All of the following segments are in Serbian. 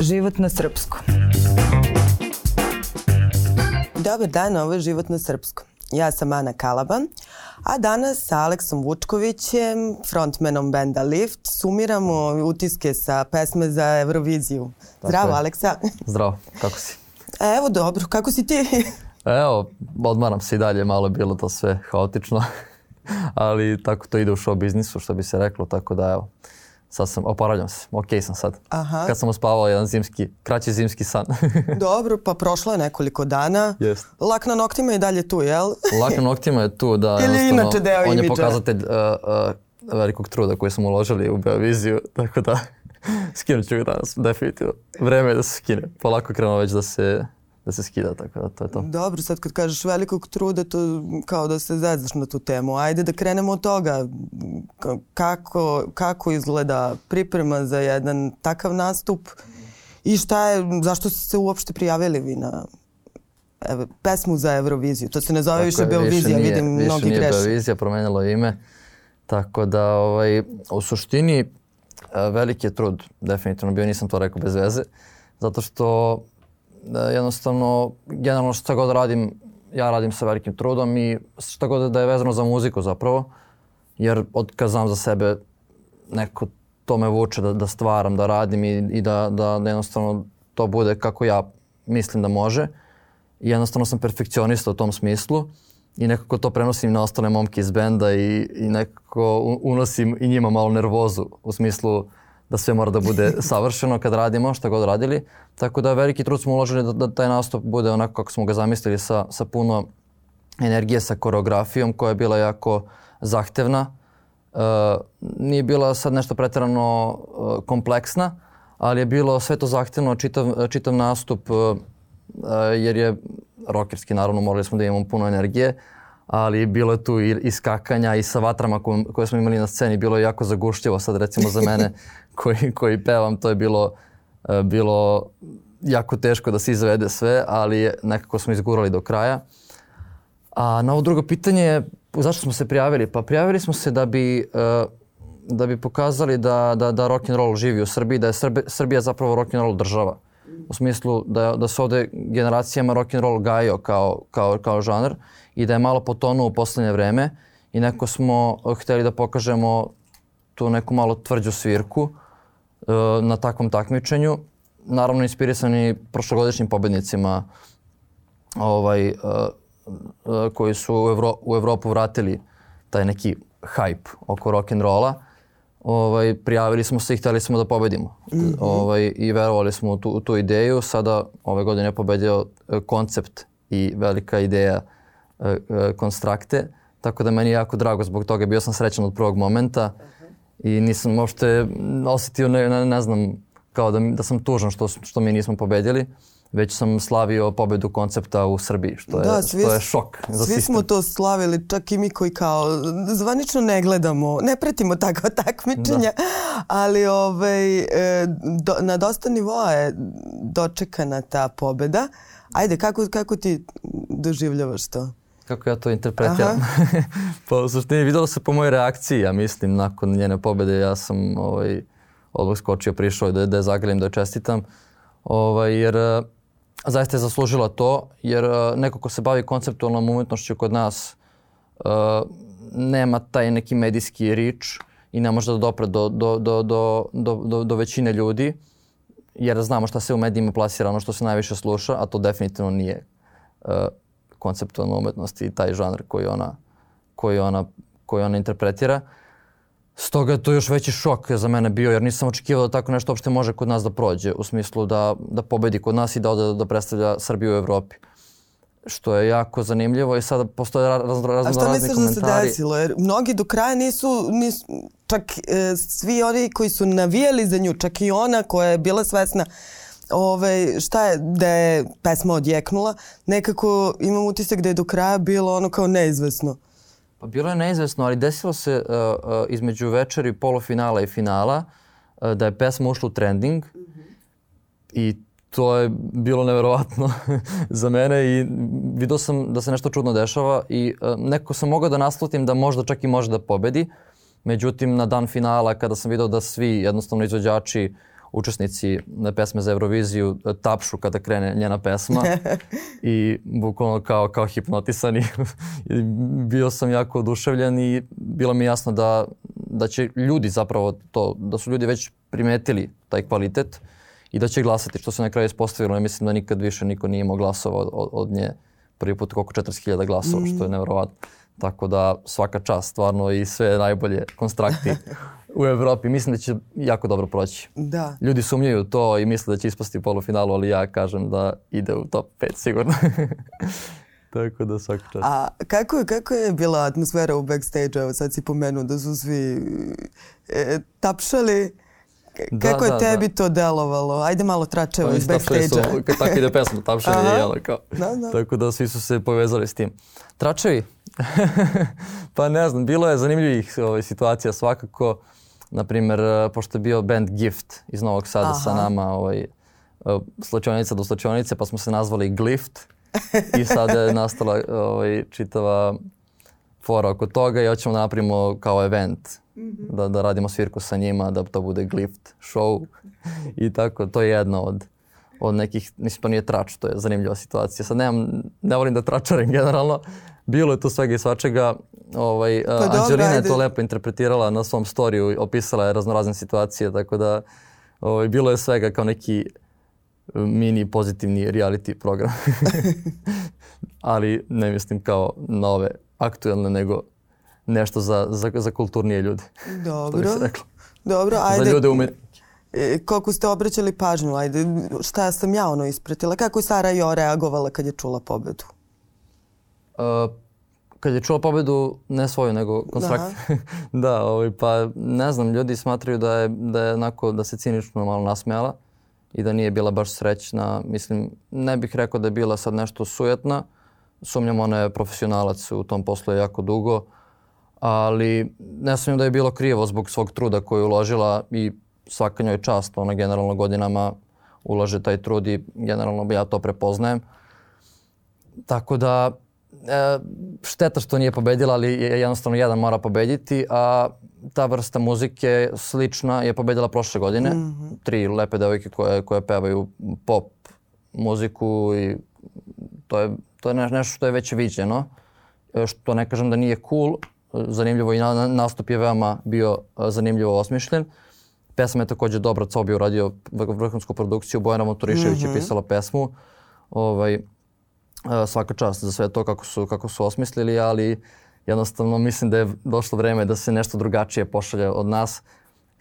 Život na srpskom. Dobar dan, ovo je Život na srpskom. Ja sam Ana Kalaban, a danas sa Aleksom Vučkovićem, frontmanom benda Lift, sumiramo utiske sa pesme za Euroviziju. Zdravo, je. Aleksa. Zdravo, kako si? Evo, dobro, kako si ti? Evo, odmaram se i dalje, malo je bilo to sve haotično, ali tako to ide u show biznisu, što bi se reklo, tako da evo, sad sam, oporavljam se, okej sam sad. Aha. Kad sam uspavao jedan zimski, kraći zimski san. Dobro, pa prošlo je nekoliko dana. Jest. Lak na noktima je dalje tu, jel? Lak na noktima je tu da Ili inače deo on je imidža. pokazatelj uh, uh, velikog truda koji smo uložili u Beoviziju, tako da skinut ću ga danas, definitivno. Vreme je da se skine, polako krenuo već da se, da se skida, tako da to je to. Dobro, sad kad kažeš velikog truda, to kao da se zezaš na tu temu. Ajde da krenemo od toga. Kako, kako izgleda priprema za jedan takav nastup i šta je, zašto ste se uopšte prijavili vi na evo, pesmu za Euroviziju? To se ne zove Tako više je, Beovizija, nije- vidim više mnogi nije greše. Beovizija, promenilo ime. Tako da, ovaj, u suštini, e, veliki je trud, definitivno bio, nisam to rekao bez veze, zato što jednostavno, generalno šta god radim, ja radim sa velikim trudom i šta god da je vezano za muziku zapravo, jer od kad znam za sebe, neko to me vuče da, da stvaram, da radim i, i da, da, da jednostavno to bude kako ja mislim da može. I jednostavno sam perfekcionista u tom smislu i nekako to prenosim na ostale momke iz benda i, i nekako unosim i njima malo nervozu u smislu da sve mora da bude savršeno kad radimo, šta god radili. Tako da veliki trud smo uložili da, da taj nastup bude onako kako smo ga zamislili sa, sa puno energije, sa koreografijom koja je bila jako zahtevna. Uh, nije bila sad nešto preterano uh, kompleksna, ali je bilo sve to zahtevno, čitav, čitav nastup, uh, uh, jer je rokerski, naravno morali smo da imamo puno energije, ali bilo je tu i, i skakanja i sa vatrama koje, smo imali na sceni, bilo je jako zagušljivo sad recimo za mene koji, koji pevam, to je bilo, uh, bilo jako teško da se izvede sve, ali nekako smo izgurali do kraja. A na ovo drugo pitanje je zašto smo se prijavili? Pa prijavili smo se da bi, e, da bi pokazali da, da, da rock and roll živi u Srbiji, da je Srbi, Srbija zapravo rock and roll država. U smislu da, da se ovde generacijama rock and roll gajio kao, kao, kao žanr i da je malo potonuo u poslednje vreme i neko smo e, hteli da pokažemo tu neku malo tvrđu svirku e, na takvom takmičenju. Naravno inspirisani prošlogodišnjim pobednicima ovaj, uh, uh, koji su u, Evro, u Evropu vratili taj neki hype oko rock and rolla. Ovaj, prijavili smo se i hteli smo da pobedimo. ovaj, I verovali smo u tu, u tu ideju. Sada ove godine je pobedio koncept i velika ideja uh, konstrakte. Tako da meni je jako drago zbog toga. Bio sam srećan od prvog momenta i nisam uopšte osetio, ne, ne, ne znam, kao da, da sam tužan što, što mi nismo pobedili već sam slavio pobedu koncepta u Srbiji, što je, Da, svi što je šok za Svi sistem. smo to slavili, čak i mi koji kao zvanično ne gledamo, ne pratimo takva takmičenja, ali ovaj, e, do, na dosta nivoa je dočekana ta pobeda. Ajde, kako, kako ti doživljavaš to? Kako ja to interpretiram? pa u suštini videlo se po mojoj reakciji, ja mislim, nakon njene pobede ja sam ovaj, odmah skočio, prišao da, da je zagrlim, da je čestitam. Ovaj, jer eh, zaista je zaslužila to, jer eh, neko ko se bavi konceptualnom umetnošću kod nas eh, nema taj neki medijski rič i ne može da dopre do, do, do, do, do, do, do većine ljudi, jer znamo šta se u medijima plasira, ono što se najviše sluša, a to definitivno nije uh, konceptualna umetnost i taj žanr koji ona, koji ona, koji ona interpretira. Stoga je to još veći šok za mene bio, jer nisam očekivao da tako nešto uopšte može kod nas da prođe, u smislu da, da pobedi kod nas i da ode da predstavlja Srbiju u Evropi. Što je jako zanimljivo i sada postoje ra- razno, A razno šta razni misliš da se komentari. desilo? Jer mnogi do kraja nisu, nisu čak e, svi oni koji su navijali za nju, čak i ona koja je bila svesna ovaj, šta je, da je pesma odjeknula, nekako imam utisak da je do kraja bilo ono kao neizvesno. Pa bilo je neizvesno, ali desilo se uh, uh, između večeri polufinala i finala uh, da je pesma ušla u trending i to je bilo neverovatno za mene i vidio sam da se nešto čudno dešava i uh, nekako sam mogao da naslutim da možda čak i može da pobedi. Međutim, na dan finala kada sam vidio da svi jednostavno izvođači učesnici na pesme za Euroviziju tapšu kada krene njena pesma i bukvalno kao, kao hipnotisani. Bio sam jako oduševljen i bilo mi jasno da, da će ljudi zapravo to, da su ljudi već primetili taj kvalitet i da će glasati, što se na kraju ispostavilo. Ja mislim da nikad više niko nije imao glasova od, od, od nje prvi put koliko 40.000 glasova, mm. što je mm. nevjerovatno. Tako da svaka čast stvarno i sve najbolje konstrakti u Evropi. Mislim da će jako dobro proći. Da. Ljudi sumnjaju to i misle da će ispasti u polufinalu, ali ja kažem da ide u top 5 sigurno. Tako da svaka čast. A kako je, kako je bila atmosfera u backstage? Evo sad si pomenuo da su svi e, tapšali. Da, Kako je da, tebi da. to delovalo? Ajde malo tračevo pa iz backstage-a. Tako ide pesma, tapšanje je jelo kao. Da, da. Tako da svi su se povezali s tim. Tračevi? pa ne znam, bilo je zanimljivih ovaj, situacija svakako. Naprimer, eh, pošto je bio band Gift iz Novog Sada Aha. sa nama, ovaj, eh, slačionica do slačionice, pa smo se nazvali Glift. I sada je nastala ovaj, čitava fora oko toga i hoćemo da napravimo kao event -hmm. da, da radimo svirku sa njima, da to bude glift show i tako. To je jedna od, od nekih, mislim to nije trač, to je zanimljiva situacija. Sad nemam, ne volim da tračarim generalno, bilo je tu svega i svačega. Ovaj, pa Anđelina je to lepo interpretirala na svom storiju, opisala je raznorazne situacije, tako da ovaj, bilo je svega kao neki mini pozitivni reality program. Ali ne mislim kao nove aktuelne, nego nešto za, za, za kulturnije ljude. Dobro. Što bi se reklo. Dobro, ajde. Za ljude umetnike. E, koliko ste obraćali pažnju, ajde, šta sam ja ono ispratila? Kako je Sara Jo reagovala kad je čula pobedu? Uh, kad je čula pobedu, ne svoju, nego konstrakt. da, ovaj, pa ne znam, ljudi smatraju da je, da je onako, da se cinično malo nasmijala i da nije bila baš srećna. Mislim, ne bih rekao da je bila sad nešto sujetna. Sumnjam, ona je profesionalac u tom poslu jako dugo. Ali ne sumnjam da je bilo krivo zbog svog truda koju je uložila i svaka njoj čast. Ona generalno godinama ulaže taj trud i generalno ja to prepoznajem. Tako da e, šteta što nije pobedila, ali je jednostavno jedan mora pobediti, a ta vrsta muzike slična je pobedila prošle godine. Mm -hmm. Tri lepe devojke koje, koje pevaju pop muziku i to je, to je nešto što je već viđeno. E, što ne kažem da nije cool, zanimljivo i na, nastup je veoma bio zanimljivo osmišljen. Pesma je takođe dobra, Cobi uradio vrhunsku produkciju, Bojana Motorišević mm -hmm. je mhm. pisala pesmu. Ovaj, svaka čast za sve to kako su, kako su osmislili, ali jednostavno mislim da je došlo vreme da se nešto drugačije pošalje od nas.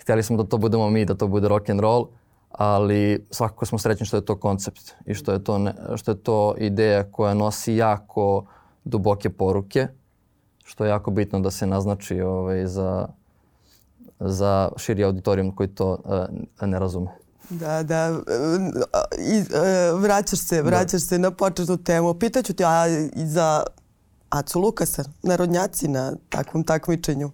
Hteli smo da to budemo mi, da to bude rock and roll, ali svakako smo srećni što je to koncept i što je to, ne, što je to ideja koja nosi jako duboke poruke što je jako bitno da se naznači ovaj, za, za širi auditorijum koji to uh, ne razume. Da, da. I, uh, vraćaš se, vraćaš da. se na početnu temu. Pitaću ti a, i za Acu Lukasa, narodnjaci na takvom takmičenju.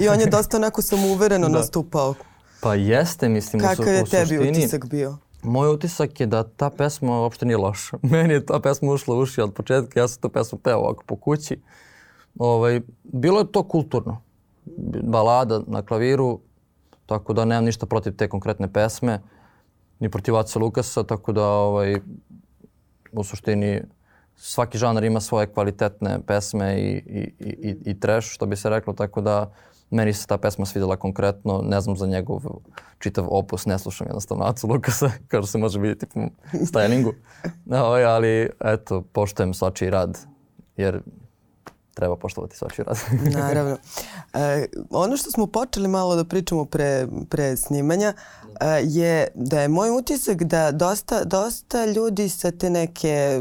I on je dosta onako samouvereno da. nastupao. Pa jeste, mislim, Kakav u, u je tebi suštini, utisak bio? Moj utisak je da ta pesma uopšte nije loša. Meni je ta pesma ušla u uši od početka, ja sam tu pesmu peo ovako po kući. Ovaj, bilo je to kulturno. Balada na klaviru, tako da nemam ništa protiv te konkretne pesme, ni protiv Aca Lukasa, tako da ovaj, u suštini svaki žanar ima svoje kvalitetne pesme i, i, i, i trash, što bi se reklo, tako da meni se ta pesma svidjela konkretno, ne znam za njegov čitav opus, ne slušam jednostavno Acu Lukasa, kao što se može vidjeti po stylingu, ovaj, ali eto, poštojem svačiji rad, jer treba poštovati svačiji rad. Naravno. E, ono što smo počeli malo da pričamo pre, pre snimanja e, je da je moj utisak da dosta, dosta ljudi sa te neke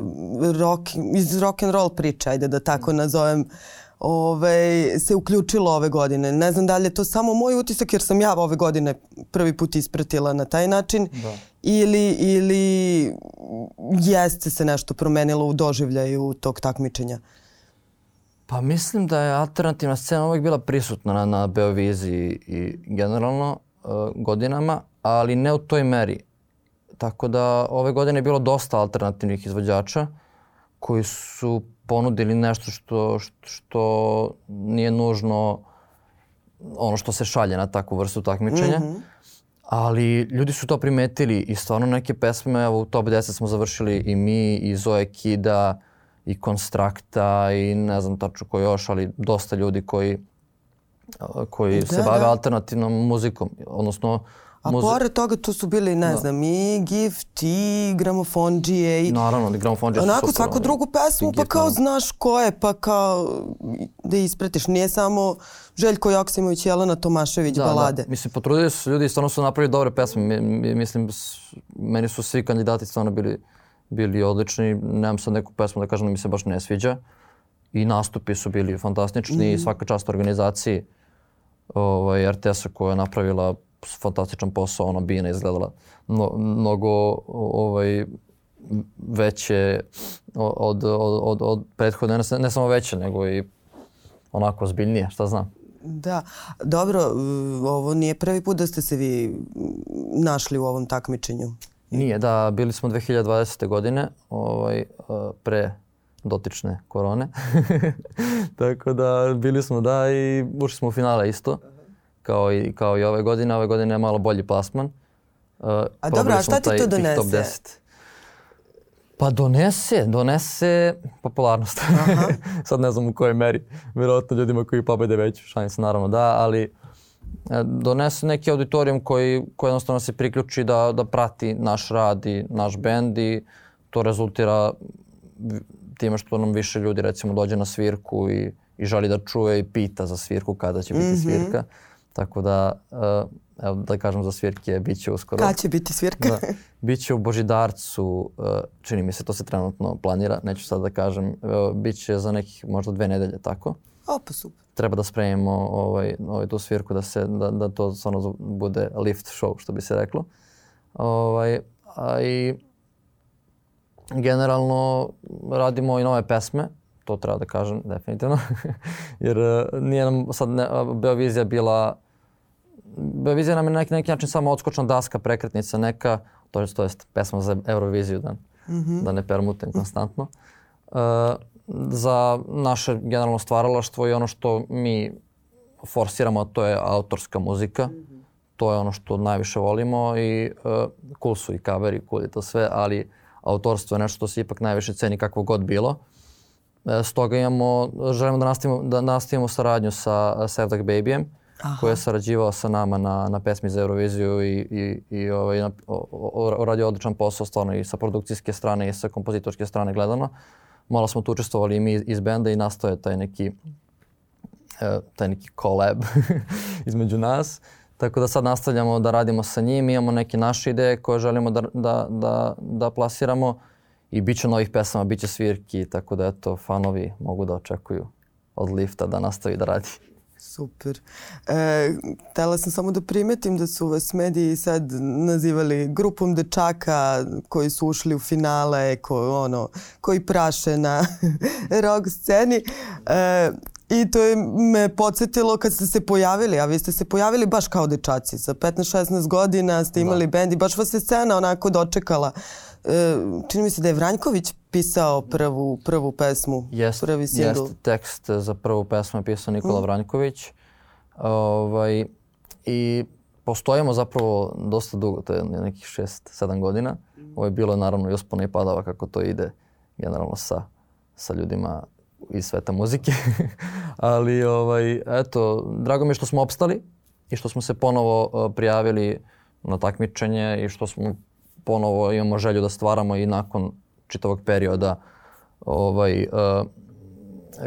rock, iz rock and roll priče, ajde da tako nazovem, ovaj, se uključilo ove godine. Ne znam da li je to samo moj utisak jer sam ja ove godine prvi put ispratila na taj način da. ili, ili jeste se nešto promenilo u doživljaju tog takmičenja. Pa mislim da je alternativna scena uvek bila prisutna na, na Beoviziji i generalno uh, godinama, ali ne u toj meri. Tako da ove godine je bilo dosta alternativnih izvođača koji su ponudili nešto što, što, što nije nužno ono što se šalje na takvu vrstu takmičenja. Mm -hmm. Ali ljudi su to primetili i stvarno neke pesme, evo u top 10 smo završili i mi, i Zoe Kida, i Konstrakta, i ne znam tačno ko još, ali dosta ljudi koji, koji da, se bave da. alternativnom muzikom, odnosno A muzi... pored toga tu su bili, ne da. znam, i Gift, i Gramofonđije. I... Naravno, i Gramofonđije su Onako, svaku drugu pesmu, pa kao znaš ko je, pa kao da ispratiš. Nije samo Željko Joksimović i Jelena Tomašević da, balade. Da. Mislim, potrudili su ljudi, stvarno su napravili dobre pesme. Mislim, meni su svi kandidati stvarno bili, bili odlični. Nemam sad neku pesmu da kažem da mi se baš ne sviđa. I nastupi su bili fantastični mm i svaka čast organizaciji ovaj, RTS-a koja je napravila fantastičan posao, ona bina izgledala no, mnogo ovaj, veće od, od, od, od prethodne, ne, ne samo veće, nego i onako zbiljnije, šta znam. Da, dobro, ovo nije prvi put da ste se vi našli u ovom takmičenju. Nije, da, bili smo 2020. godine, ovaj, pre dotične korone. Tako da bili smo da i ušli smo u finale isto kao i, kao i ove godine. Ove godine je malo bolji plasman. Uh, a dobro, a šta ti to donese? Top 10. Pa donese, donese popularnost. Aha. Sad ne znam u kojoj meri. Vjerojatno ljudima koji pobede već šanse naravno da, ali e, donese neki auditorijum koji, koji jednostavno se priključi da, da prati naš rad i naš bend i to rezultira time što nam više ljudi recimo dođe na svirku i, i želi da čuje i pita za svirku kada će biti mm -hmm. svirka. Tako da, uh, evo da kažem za svirke, bit će uskoro. Kada će biti svirka? da, bit će u Božidarcu, uh, čini mi se, to se trenutno planira, neću sad da kažem, bit će za nekih možda dve nedelje, tako? O, pa super. Treba da spremimo ovaj, ovaj, tu svirku da, se, da, da to stvarno bude lift show, što bi se reklo. Ovaj, a i generalno radimo i nove pesme, to treba da kažem definitivno, jer nije nam sad ne, Beovizija bila Beovizija nam je na neki, neki način samo odskočna daska, prekretnica neka, to je, to jest pesma za Euroviziju, da, mm -hmm. da ne permutem konstantno. Uh, za naše generalno stvaralaštvo i ono što mi forsiramo, to je autorska muzika. Mm -hmm. To je ono što najviše volimo i uh, cool su i kaveri, cool je to sve, ali autorstvo je nešto što se ipak najviše ceni kakvo god bilo. E, stoga imamo, želimo da nastavimo, da nastavimo saradnju sa Save Like Babyjem Aha. koji je sarađivao sa nama na, na pesmi za Euroviziju i, i, i ovaj, na, o, o, radio odličan posao stvarno i sa produkcijske strane i sa kompozitorske strane gledano. Malo smo tu učestvovali i mi iz benda i nastao je taj neki, e, taj neki collab između nas. Tako da sad nastavljamo da radimo sa njim, imamo neke naše ideje koje želimo da, da, da, da plasiramo i bit će novih pesama, bit će svirki, tako da eto, fanovi mogu da očekuju od Lifta da nastavi da radi. Super. E, htela sam samo da primetim da su vas mediji sad nazivali grupom dečaka koji su ušli u finale, ko, ono, koji praše na rock sceni. E, I to je me podsjetilo kad ste se pojavili, a vi ste se pojavili baš kao dečaci. Sa 15-16 godina ste imali da. bend i baš vas je scena onako dočekala. E, čini mi se da je Vranjković pisao prvu, prvu pesmu, jest, prvi singl. Jeste, tekst za prvu pesmu je pisao Nikola mm. Vranjković. Ovaj, I postojimo zapravo dosta dugo, to je nekih 6-7 godina. Ovo je bilo naravno i uspona i padava kako to ide generalno sa, sa ljudima iz sveta muzike. Ali ovaj, eto, drago mi je što smo opstali i što smo se ponovo uh, prijavili na takmičenje i što smo ponovo imamo želju da stvaramo i nakon čitavog perioda ovaj, uh,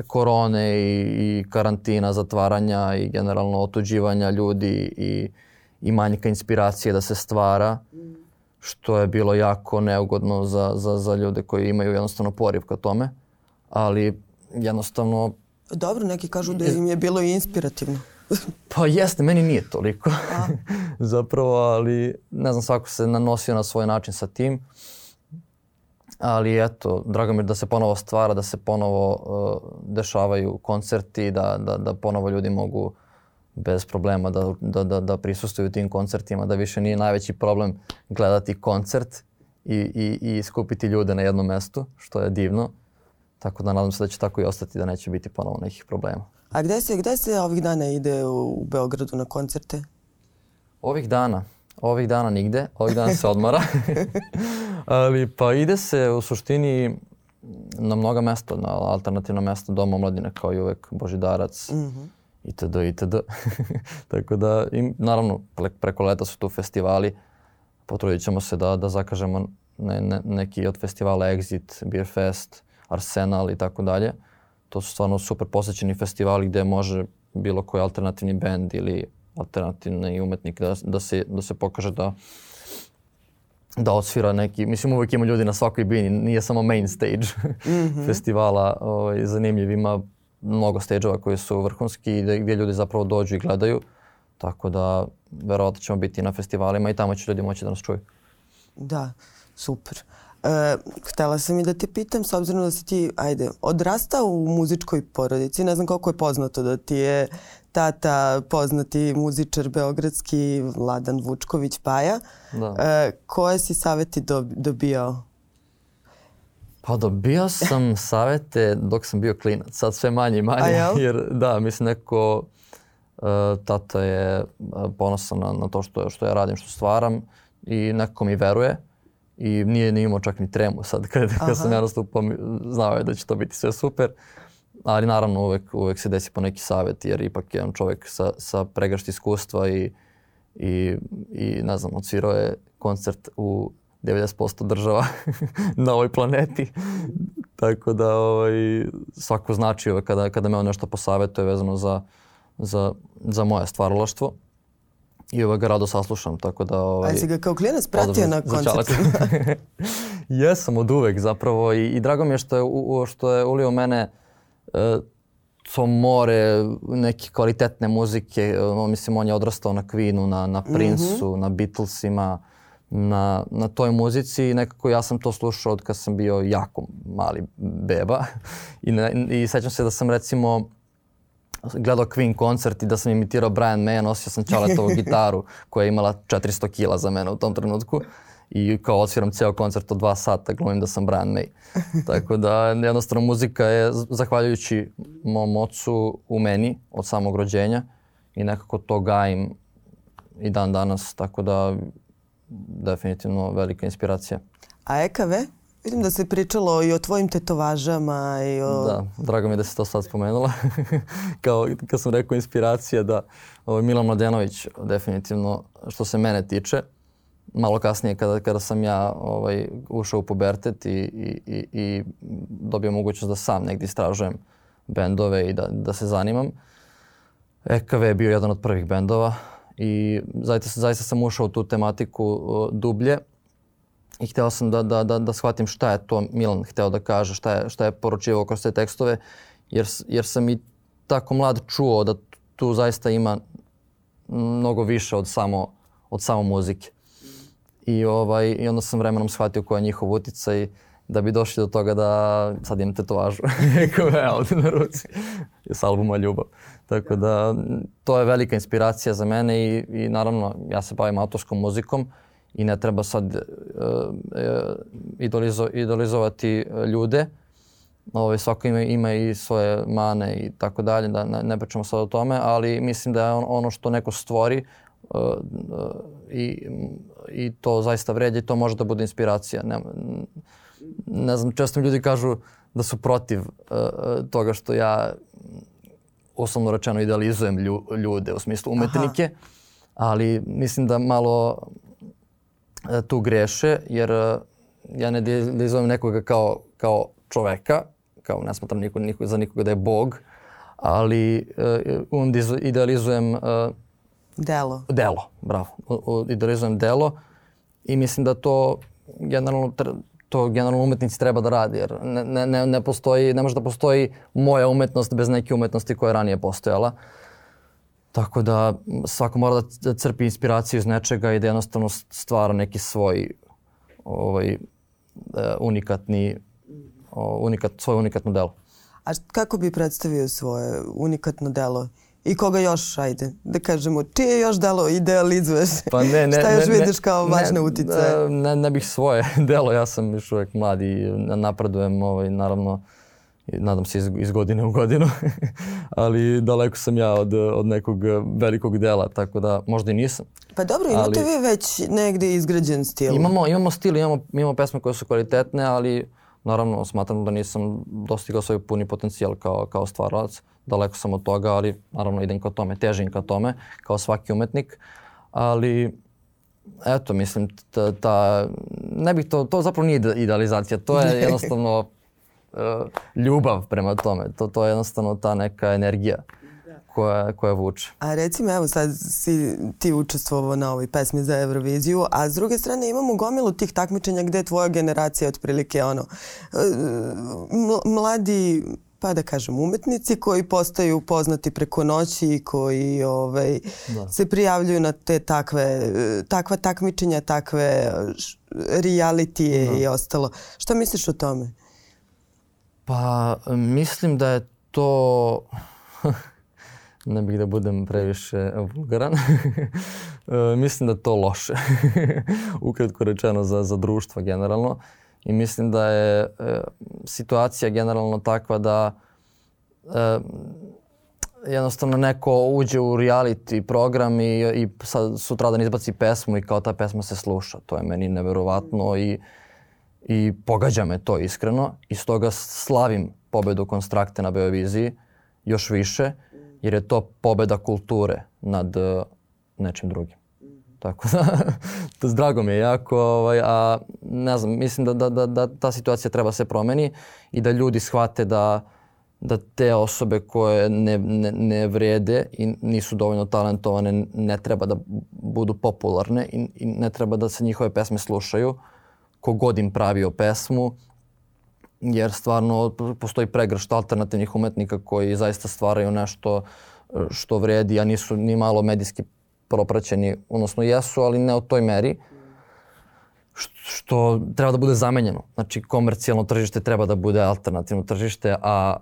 korone i, i karantina, zatvaranja i generalno otuđivanja ljudi i, i manjka inspiracije da se stvara, što je bilo jako neugodno za, za, za ljude koji imaju jednostavno poriv ka tome. Ali jednostavno... Dobro, neki kažu da im je bilo i inspirativno. pa jeste, meni nije toliko. Zapravo, ali ne znam, svako se nanosio na svoj način sa tim. Ali eto, drago mi je da se ponovo stvara, da se ponovo uh, dešavaju koncerti, da, da, da ponovo ljudi mogu bez problema da, da, da, da prisustuju tim koncertima, da više nije najveći problem gledati koncert i, i, i skupiti ljude na jednom mestu, što je divno. Tako da nadam se da će tako i ostati, da neće biti ponovo nekih problema. A gde se, gde se ovih dana ide u Beogradu na koncerte? Ovih dana? Ovih dana nigde, ovih dana se odmara. Ali pa ide se u suštini na mnoga mesta, na alternativna mesta Doma omladine kao i uvek Božidarac mm -hmm. itd. itd. Tako da, im, naravno, preko leta su tu festivali. Potrudit ćemo se da, da zakažemo ne, ne, neki od festivala Exit, Beer Fest, Arsenal i tako dalje. To su stvarno super posećeni festivali gde može bilo koji alternativni band ili alternativni umetnik da, da, se, da se pokaže da da odsvira neki, mislim uvijek ima ljudi na svakoj bini, nije samo main stage mm -hmm. festivala ovaj, zanimljiv, ima mnogo stage-ova koji su vrhunski i gdje ljudi zapravo dođu i gledaju, tako da verovatno ćemo biti na festivalima i tamo će ljudi moći da nas čuju. Da, super. E, htela sam i da te pitam, s obzirom da si ti, ajde, odrastao u muzičkoj porodici, ne znam koliko je poznato da ti je tata poznati muzičar beogradski Vladan Vučković Paja. Da. E, koje si saveti do, dobijao? Pa dobio sam savete dok sam bio klinac, sad sve manje i manje. Jer da, mislim neko, uh, tata je ponosan na, na to što, što ja radim, što stvaram i neko mi veruje i nije ni imao čak ni tremu sad kad, kad sam ja nastupao, znao je da će to biti sve super. Ali naravno uvek, uvek se desi po neki savjet jer ipak je on čovjek sa, sa pregršt iskustva i, i, i ne znam, odsvirao je koncert u 90% država na ovoj planeti. Tako da ovaj, svako znači ovaj, kada, kada me on nešto posavetuje vezano za, za, za moje stvaralaštvo i ovaj ga rado saslušam, tako da... Ovaj, A si ga kao klinac pratio na koncertima? Jesam od uvek zapravo i, i drago mi je što je, u, što je ulio mene uh, to more neke kvalitetne muzike. Uh, mislim, on je odrastao na Queenu, na, na Prince-u, mm -hmm. na Beatlesima, na, na toj muzici i nekako ja sam to slušao od kad sam bio jako mali beba. I, ne, i sećam se da sam recimo gledao Queen koncert i da sam imitirao Brian May, nosio sam Čaletovu gitaru koja je imala 400 kila za mene u tom trenutku i kao odsviram ceo koncert od dva sata, glumim da sam Brian May. Tako da jednostavno muzika je zahvaljujući mom ocu u meni od samog rođenja i nekako to gajim i dan danas, tako da definitivno velika inspiracija. A EKV? Vidim da se pričalo i o tvojim tetovažama i o... Da, drago mi je da si to sad spomenula. Kao kad sam rekao inspiracija da ovaj, Milan Mladenović definitivno što se mene tiče, malo kasnije kada, kada sam ja ovaj, ušao u pubertet i, i, i, i dobio mogućnost da sam negdje istražujem bendove i da, da se zanimam. EKV je bio jedan od prvih bendova i zaista, zaista sam ušao u tu tematiku uh, dublje i hteo sam da, da, da, da shvatim šta je to Milan hteo da kaže, šta je, šta je poručivao kroz te tekstove, jer, jer sam i tako mlad čuo da tu zaista ima mnogo više od samo, od samo muzike. I, ovaj, I onda sam vremenom shvatio koja je njihov uticaj da bi došli do toga da sad imam tetovažu koja ovde na ruci s albuma Ljubav. Tako da to je velika inspiracija za mene i, i naravno ja se bavim autorskom muzikom i ne treba sad uh, idolizo, idolizovati ljude. Ovaj, svako ima, ima i svoje mane i tako dalje, da ne, ne pričamo sad o tome, ali mislim da je on, ono što neko stvori uh, uh, i, i to zaista vređa i to može da bude inspiracija. Ne, ne znam, često mi ljudi kažu da su protiv uh, toga što ja osnovno rečeno idealizujem lju, ljude u smislu umetnike, Aha. ali mislim da malo uh, tu greše jer uh, ja ne idealizujem nekoga kao, kao čoveka, kao ne smatram niko, niko, za nikoga da je bog, ali uh, idealizujem uh, Delo. Delo, bravo. Idealizujem delo i mislim da to generalno to generalno umetnici treba da radi, jer ne, ne, ne, postoji, ne može da postoji moja umetnost bez neke umetnosti koja je ranije postojala. Tako da svako mora da, da crpi inspiraciju iz nečega i da jednostavno stvara neki svoj ovaj, e, unikatni, unikat, svoje unikatno delo. A kako bi predstavio svoje unikatno delo? I koga još, ajde, da kažemo, čije još delo idealizuješ? Pa ne, ne, Šta još ne, vidiš kao važne utice? Ne, ne, ne bih svoje delo, ja sam još uvek mlad i napredujem, ovaj, naravno nadam se iz, iz godine u godinu, ali daleko sam ja od, od nekog velikog dela, tako da možda i nisam. Pa dobro, imate ali, vi već negde izgrađen stil? Imamo, imamo stil, imamo, imamo pesme koje su kvalitetne, ali naravno smatram da nisam dostigao svoj puni potencijal kao, kao stvaralac. Daleko sam od toga, ali naravno idem ka tome, težim ka tome, kao svaki umetnik. Ali eto, mislim, ta, ta, ne bih to, to zapravo nije idealizacija, to je jednostavno uh, ljubav prema tome, to, to je jednostavno ta neka energija koja, koja vuče. A recimo, evo sad si ti učestvovao na ovoj pesmi za Euroviziju, a s druge strane imamo gomilu tih takmičenja gde je tvoja generacija otprilike ono, mladi pa da kažem umetnici koji postaju poznati preko noći i koji ovaj, da. se prijavljuju na te takve, takva takmičenja, takve realitije da. i ostalo. Šta misliš o tome? Pa mislim da je to ne bih da budem previše vulgaran. mislim da je to loše, ukratko rečeno za, za društvo generalno. I mislim da je e, situacija generalno takva da e, jednostavno neko uđe u reality program i, i sad sutradan izbaci pesmu i kao ta pesma se sluša. To je meni neverovatno i, i pogađa me to iskreno. I stoga slavim pobedu Konstrakte na Beoviziji još više jer je to pobeda kulture nad uh, nečim drugim. Tako da, to drago mi je jako, ovaj, a ne znam, mislim da, da, da, da ta situacija treba se promeni i da ljudi shvate da, da te osobe koje ne, ne, ne vrede i nisu dovoljno talentovane ne treba da budu popularne i, i ne treba da se njihove pesme slušaju. Kogod im pravio pesmu, jer stvarno postoji pregršt alternativnih umetnika koji zaista stvaraju nešto e, što vredi, a nisu ni malo medijski propraćeni, odnosno jesu, ali ne u toj meri, što treba da bude zamenjeno. Znači, komercijalno tržište treba da bude alternativno tržište, a,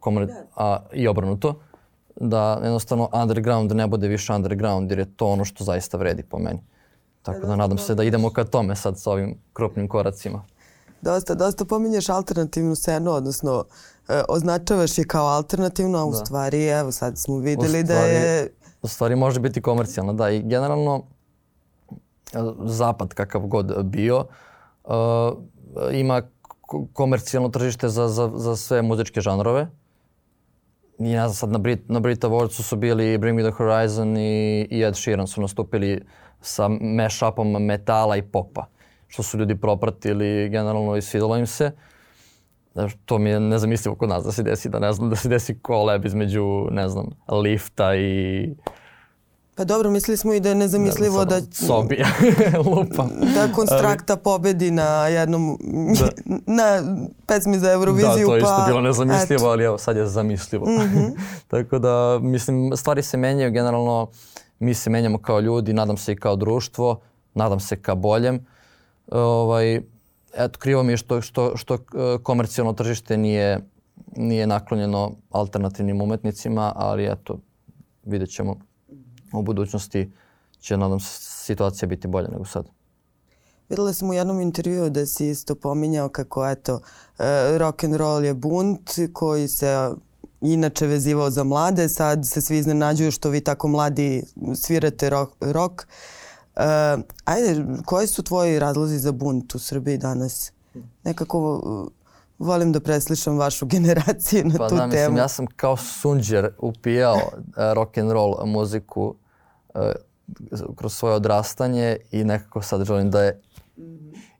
komer, a i obrnuto. Da jednostavno underground ne bude više underground, jer je to ono što zaista vredi po meni. Tako da nadam se da idemo ka tome sad sa ovim krupnim koracima dosta, dosta pominješ alternativnu scenu, odnosno e, označavaš je kao alternativno, a u da. stvari, evo sad smo videli da je... U stvari može biti komercijalna, da. I generalno, e, zapad kakav god bio, uh, ima komercijalno tržište za, za, za sve muzičke žanrove. I znam, sad na, Brit, na Brit Awardsu su bili Bring Me The Horizon i, i Ed Sheeran su nastupili sa mash-upom metala i popa što su ljudi propratili generalno i svidalo im se. To mi je nezamislivo kod nas da se desi, da ne znam, da se desi koleb između, ne znam, lifta i Pa dobro, mislili smo i da je nezamislivo da... Sobija, lupam. Da konstrakta pobedi na jednom, da. na pesmi za Euroviziju. Da, to je isto pa... bilo nezamislivo, eto. ali evo sad je zamislivo. Mm -hmm. Tako da, mislim, stvari se menjaju generalno, mi se menjamo kao ljudi, nadam se i kao društvo, nadam se ka boljem ovaj, eto, krivo mi je što, što, što e, komercijalno tržište nije, nije naklonjeno alternativnim umetnicima, ali eto, vidjet ćemo u budućnosti će, nadam se, situacija biti bolja nego sad. Videla sam u jednom intervjuu da si isto pominjao kako eto, e, rock and roll je bunt koji se inače vezivao za mlade, sad se svi iznenađuju što vi tako mladi svirate rock. rock. Uh, ajde, koji su tvoji razlozi za bunt u Srbiji danas? Nekako uh, volim da preslišam vašu generaciju na pa tu da, temu. Mislim, ja sam kao sunđer upijao uh, rock and roll muziku uh, kroz svoje odrastanje i nekako sad želim da je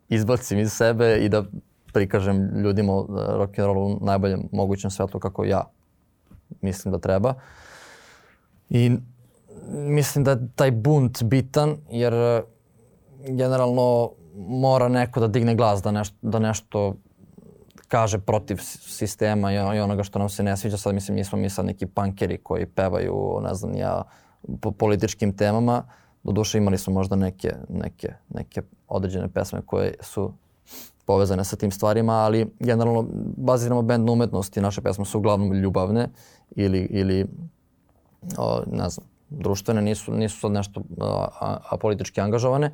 izbacim iz sebe i da prikažem ljudima rock and roll u najboljem mogućem svetu kako ja mislim da treba. I mislim da je taj bunt bitan jer e, generalno mora neko da digne glas da nešto, da nešto kaže protiv sistema i onoga što nam se ne sviđa. Sad mislim nismo mi sad neki pankeri koji pevaju, ne znam ja, po političkim temama. Doduše imali smo možda neke, neke, neke određene pesme koje su povezane sa tim stvarima, ali generalno baziramo band na umetnosti. Naše pesme su uglavnom ljubavne ili, ili o, ne znam, društvene, nisu, nisu sad nešto a, politički angažovane,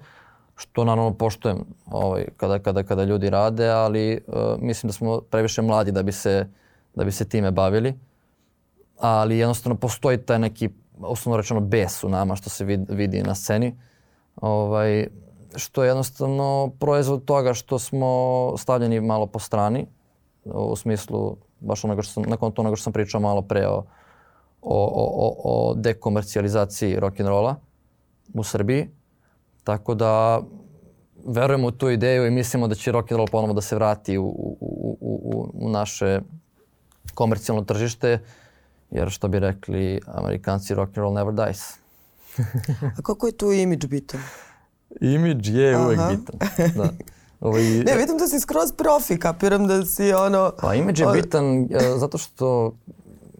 što naravno poštujem ovaj, kada, kada, kada ljudi rade, ali uh, mislim da smo previše mladi da bi se da bi se time bavili. Ali jednostavno postoji taj neki, osnovno rečeno, bes u nama što se vidi na sceni. Ovaj, što je jednostavno proizvod toga što smo stavljeni malo po strani u smislu baš onoga što sam, nakon onoga što sam pričao malo pre o, o, o, o dekomercijalizaciji rock'n'rolla u Srbiji. Tako da verujemo u tu ideju i mislimo da će rock and roll ponovo da se vrati u, u, u, u, u naše komercijalno tržište, jer što bi rekli amerikanci, rock and roll never dies. A kako je tu imidž bitan? Imidž je Aha. uvek bitan. Da. Ovaj, ne, vidim da si skroz profi, kapiram da si ono... Pa imidž je bitan uh, zato što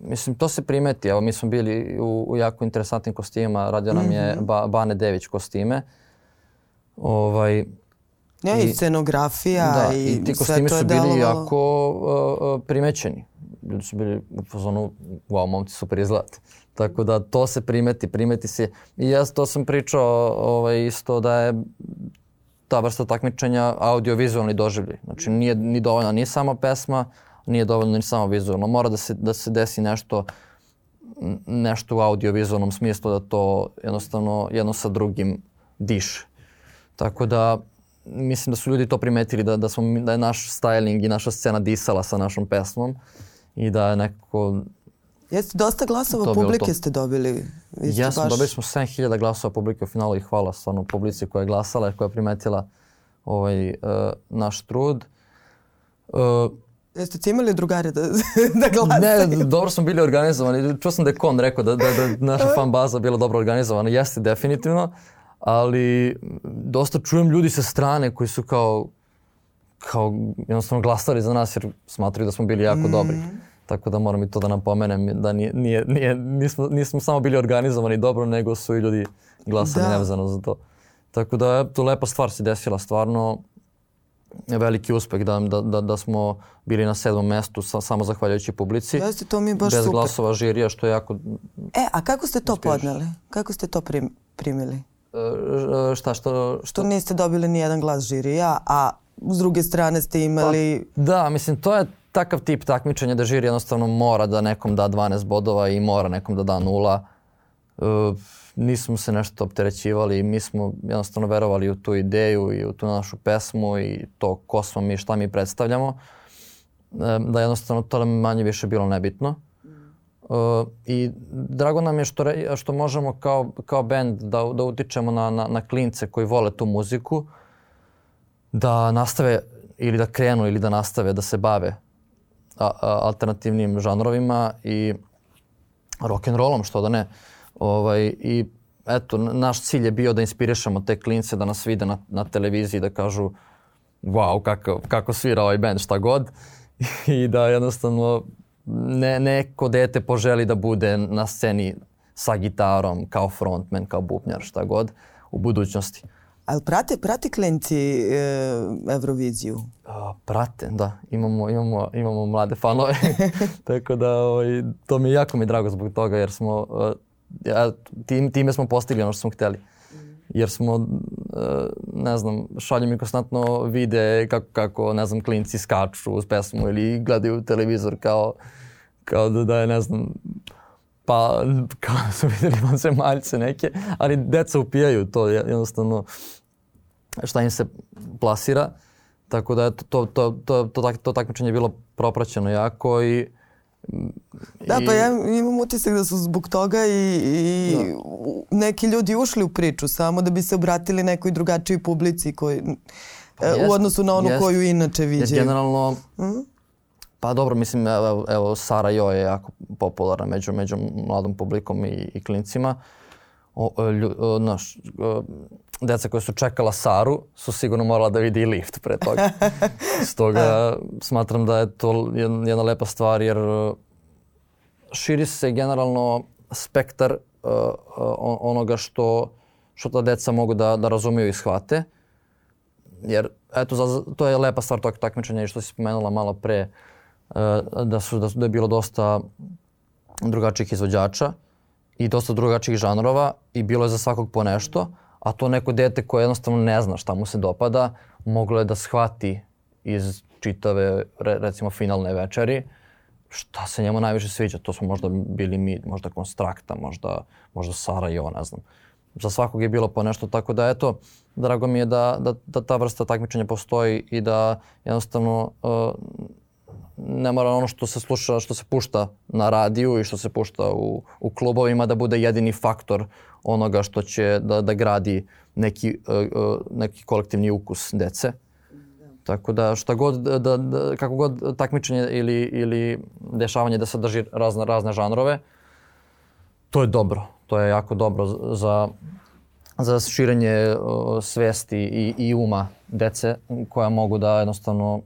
Mislim, to se primeti. Evo, mi smo bili u, u jako interesantnim kostimima. Radio nam je -hmm. ba, Bane Dević kostime. Ovaj, ne, i, i scenografija da, i, i ti kostimi su bili delovalo... jako uh, primećeni. Ljudi su bili u fazonu, wow, momci super izgledate. Tako da to se primeti, primeti se. I ja to sam pričao ovaj, isto da je ta vrsta takmičenja audio-vizualni doživljaj. Znači nije ni dovoljna ni sama pesma, nije dovoljno ni samo vizualno. Mora da se, da se desi nešto nešto u audio-vizualnom smislu da to jednostavno jedno sa drugim diše. Tako da mislim da su ljudi to primetili da, da, smo, da je naš styling i naša scena disala sa našom pesmom i da je nekako Jeste, dosta glasova publike ste dobili. Vi Jesmo, baš... dobili smo 7000 glasova publike u finalu i hvala stvarno publici koja je glasala, koja je primetila ovaj, uh, naš trud. Uh, Jeste ti imali drugare da, da glasaju? Ne, dobro smo bili organizovani. Čuo sam da je Kon rekao da, da, da naša fan baza bila dobro organizovana. Jeste, definitivno. Ali dosta čujem ljudi sa strane koji su kao kao jednostavno glasali za nas jer smatraju da smo bili jako mm. dobri. Tako da moram i to da napomenem da nije, nije, nije, nismo, nismo samo bili organizovani dobro, nego su i ljudi glasali da. nevezano za to. Tako da to lepa stvar se desila stvarno veliki uspeh da, da, da, da smo bili na sedmom mestu sa, samo zahvaljujući publici. Jeste, to mi je baš bez super. glasova žirija, što je jako... E, a kako ste to uspješ? podneli? Kako ste to prim, primili? E, šta, što, što... Što niste dobili ni jedan glas žirija, a s druge strane ste imali... Pa, da, mislim, to je takav tip takmičenja da žiri jednostavno mora da nekom da 12 bodova i mora nekom da da nula. E, nismo se nešto opterećivali, mi smo jednostavno verovali u tu ideju i u tu našu pesmu i to ko smo mi, šta mi predstavljamo, e, da jednostavno to nam manje više bilo nebitno. Uh, I drago nam je što, re, što možemo kao, kao band da, da utičemo na, na, na klince koji vole tu muziku, da nastave ili da krenu ili da nastave da se bave a, a, alternativnim žanrovima i rock and rollom, što da ne. Ovaj, I eto, naš cilj je bio da inspirišemo te klince, da nas vide na, na televiziji, da kažu wow, kako, kako svira ovaj band, šta god. I da jednostavno ne, neko dete poželi da bude na sceni sa gitarom, kao frontman, kao bubnjar, šta god, u budućnosti. Ali prate, prate klinci e, Euroviziju? A, prate, da. Imamo, imamo, imamo mlade fanove. Tako da ovaj, to mi je jako mi drago zbog toga jer smo ja, tim, time smo postigli ono što smo hteli. Jer smo, uh, ne znam, šalju mi konstantno vide kako, kako, ne znam, klinci skaču uz pesmu ili gledaju televizor kao, kao da, da je, ne znam, pa kao da su videli vanzemaljce neke, ali deca upijaju to jednostavno šta im se plasira. Tako da to, to, to, to, to, to takmičenje je bilo propraćeno jako i Da, pa ja imam utisak da su zbog toga i, i da. neki ljudi ušli u priču samo da bi se obratili nekoj drugačijoj publici koji, pa jest, u odnosu na onu jest, koju inače viđaju. Generalno, mm pa dobro, mislim, evo, evo Sara Jo je jako popularna među, među mladom publikom i, i klincima. O, lju, o, naš, o, deca koja su čekala Saru su sigurno morala da vidi i lift pre toga. Stoga smatram da je to jedna lepa stvar jer uh, širi se generalno spektar uh, uh, onoga što, što ta deca mogu da, da razumiju i shvate. Jer eto, za, to je lepa stvar tog takmičenja i što si spomenula malo pre, uh, da, su, da, da je bilo dosta drugačijih izvođača i dosta drugačijih žanrova i bilo je za svakog po nešto a to neko dete koje jednostavno ne zna šta mu se dopada, moglo je da shvati iz čitave, recimo, finalne večeri šta se njemu najviše sviđa. To smo možda bili mi, možda Konstrakta, možda, možda Sarajevo, ne znam. Za svakog je bilo po nešto, tako da eto, drago mi je da, da, da ta vrsta takmičenja postoji i da jednostavno uh, ne mora ono što se sluša, što se pušta na radiju i što se pušta u, u klubovima da bude jedini faktor onoga što će da, da gradi neki, uh, neki kolektivni ukus dece. Tako da šta god, da, da, kako god takmičenje ili, ili dešavanje da sadrži razne, razne žanrove, to je dobro. To je jako dobro za, za širenje uh, svesti i, i uma dece koja mogu da jednostavno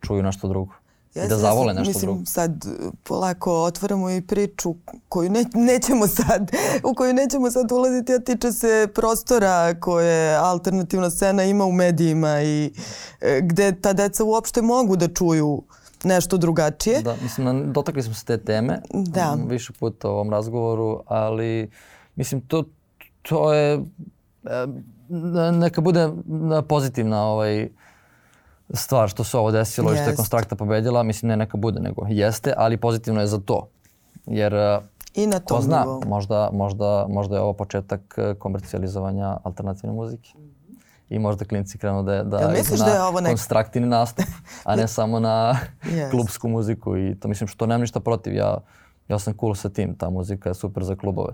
čuju nešto drugo. Jeste, I da zavole nešto mislim, drugo. sad polako otvaramo i priču koju ne, nećemo sad, u koju nećemo sad ulaziti, a tiče se prostora koje alternativna scena ima u medijima i e, gde ta deca uopšte mogu da čuju nešto drugačije. Da, mislim, dotakli smo se te teme da. više puta u ovom razgovoru, ali mislim, to, to je, e, neka bude pozitivna ovaj, stvar što se ovo desilo i što je Konstrakta pobedila, mislim ne neka bude, nego jeste, ali pozitivno je za to. Jer I na tom ko zna, nivou. možda, možda, možda je ovo početak e, komercijalizovanja alternativne muzike. I možda klinci krenu da, da idu na da je ovo nek... konstraktini nastup, a ne samo na yes. klubsku muziku. I to mislim što nemam ništa protiv. Ja, ja sam cool sa tim, ta muzika je super za klubove.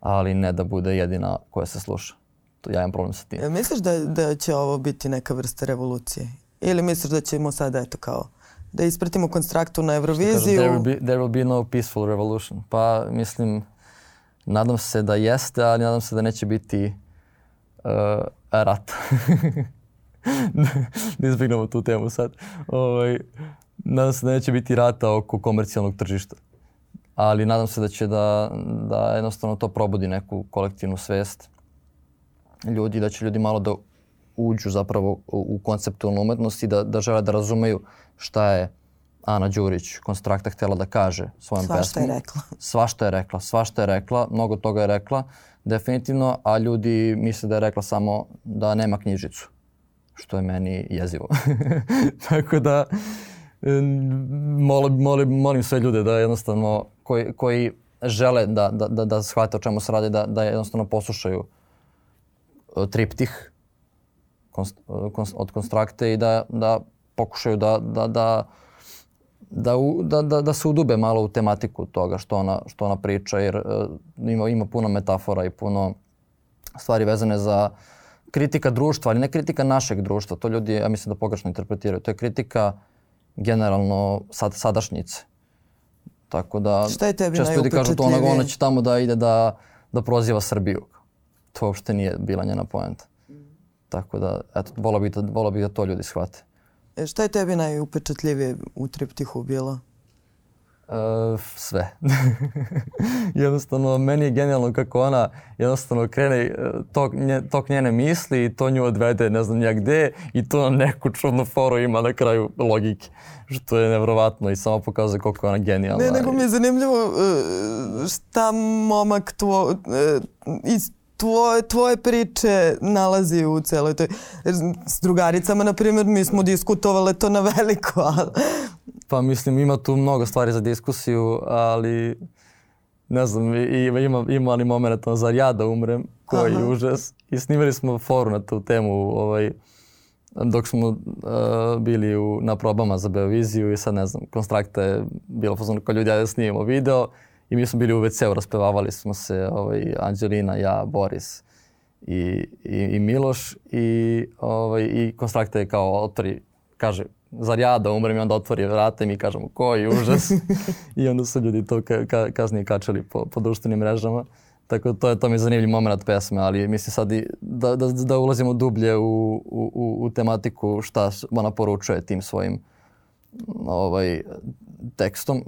Ali ne da bude jedina koja se sluša. To, ja imam problem sa tim. Ja, misliš da, da će ovo biti neka vrsta revolucije? Ili misliš da ćemo sada, eto kao, da ispratimo konstraktu na Euroviziju? There will, be, there will be no peaceful revolution. Pa mislim, nadam se da jeste, ali nadam se da neće biti uh, rat. da izbjegnemo tu temu sad. Ovaj, nadam se da neće biti rata oko komercijalnog tržišta. Ali nadam se da će da, da jednostavno to probudi neku kolektivnu svest ljudi, da će ljudi malo da uđu zapravo u konceptualnu umetnost i da, da žele da razumeju šta je Ana Đurić, konstrakta, htela da kaže svojom sva pesmom. Svašta je rekla. Svašta je rekla, svašta je rekla, mnogo toga je rekla, definitivno, a ljudi misle da je rekla samo da nema knjižicu, što je meni jezivo. Tako da, molim, molim, molim sve ljude da jednostavno, koji, koji žele da, da, da, da shvate o čemu se radi, da, da jednostavno poslušaju e, triptih od konstrakte i da, da pokušaju da, da, da, da, da, da, da se udube malo u tematiku toga što ona, što ona priča jer uh, ima, ima puno metafora i puno stvari vezane za kritika društva, ali ne kritika našeg društva. To ljudi, ja mislim da pogrešno interpretiraju. To je kritika generalno sad, sadašnjice. Tako da Šta je tebi često ljudi kažu to ona, ona će tamo da ide da, da proziva Srbiju. To uopšte nije bila njena poenta. Tako da, eto, volao bih da, volao bih da to ljudi shvate. E, šta je tebi najupečatljivije u triptihu bilo? Uh, sve. jednostavno, meni je genijalno kako ona jednostavno krene e, tok, nje, tok njene misli i to nju odvede ne znam nija gde i to neku čudnu foru ima na kraju logike. Što je nevrovatno i samo pokazuje koliko je ona genijalna. Ne, nego mi je zanimljivo uh, šta momak tvo, uh, iz tvoje, tvoje priče nalazi u celoj toj... S drugaricama, na primjer, mi smo diskutovale to na veliko, ali... Pa mislim, ima tu mnogo stvari za diskusiju, ali ne znam, ima, ima ali moment zar ja da umrem, koji je užas. I snimali smo foru na tu temu ovaj, dok smo uh, bili u, na probama za Beoviziju i sad ne znam, konstrakta je bilo pozorno kao ljudi, ja da snimamo video I mi smo bili u WC-u, raspevavali smo se ovaj, Anđelina, ja, Boris i, i, i Miloš i, ovaj, i konstrakta je kao otvori, kaže, zar ja da umrem i onda otvori vrata i mi kažemo koji užas. I onda su ljudi to ka, ka, kasnije kačali po, po društvenim mrežama. Tako to je to mi je zanimljiv moment pesme, ali mislim sad i da, da, da ulazimo dublje u, u, u tematiku šta ona poručuje tim svojim ovaj, tekstom,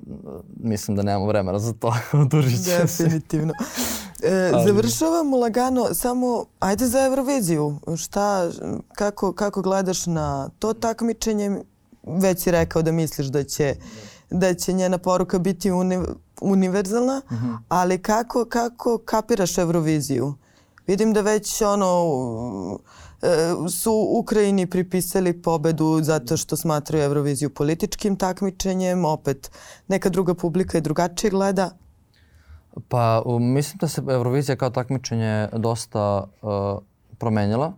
mislim da nemamo vremena za to, odužit će se. Definitivno. E, Ali... Završavamo lagano, samo ajde za Euroviziju. Šta, kako, kako gledaš na to takmičenje? Već si rekao da misliš da će, da će njena poruka biti uni, univerzalna, mhm. -huh. ali kako, kako kapiraš Euroviziju? Vidim da već ono su Ukrajini pripisali pobedu zato što smatraju Euroviziju političkim takmičenjem, opet neka druga publika je drugačije gleda. Pa mislim da se Eurovizija kao takmičenje dosta uh, promenila.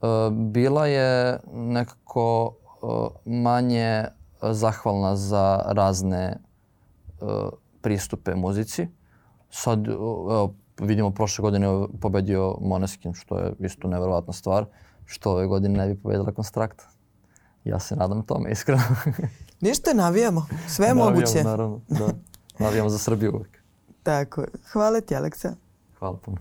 Uh, bila je nekako uh, manje zahvalna za razne uh, pristupe muzici. Sad, evo, vidimo prošle godine pobedio Moneskin, što je isto neverovatna stvar, što ove godine ne bi pobedila Konstrakta. Ja se nadam tome, iskreno. Ništa, navijamo. Sve je navijamo. Naravno, da. Navijamo za Srbiju uvek. Tako. Hvala ti, Aleksa. Hvala puno.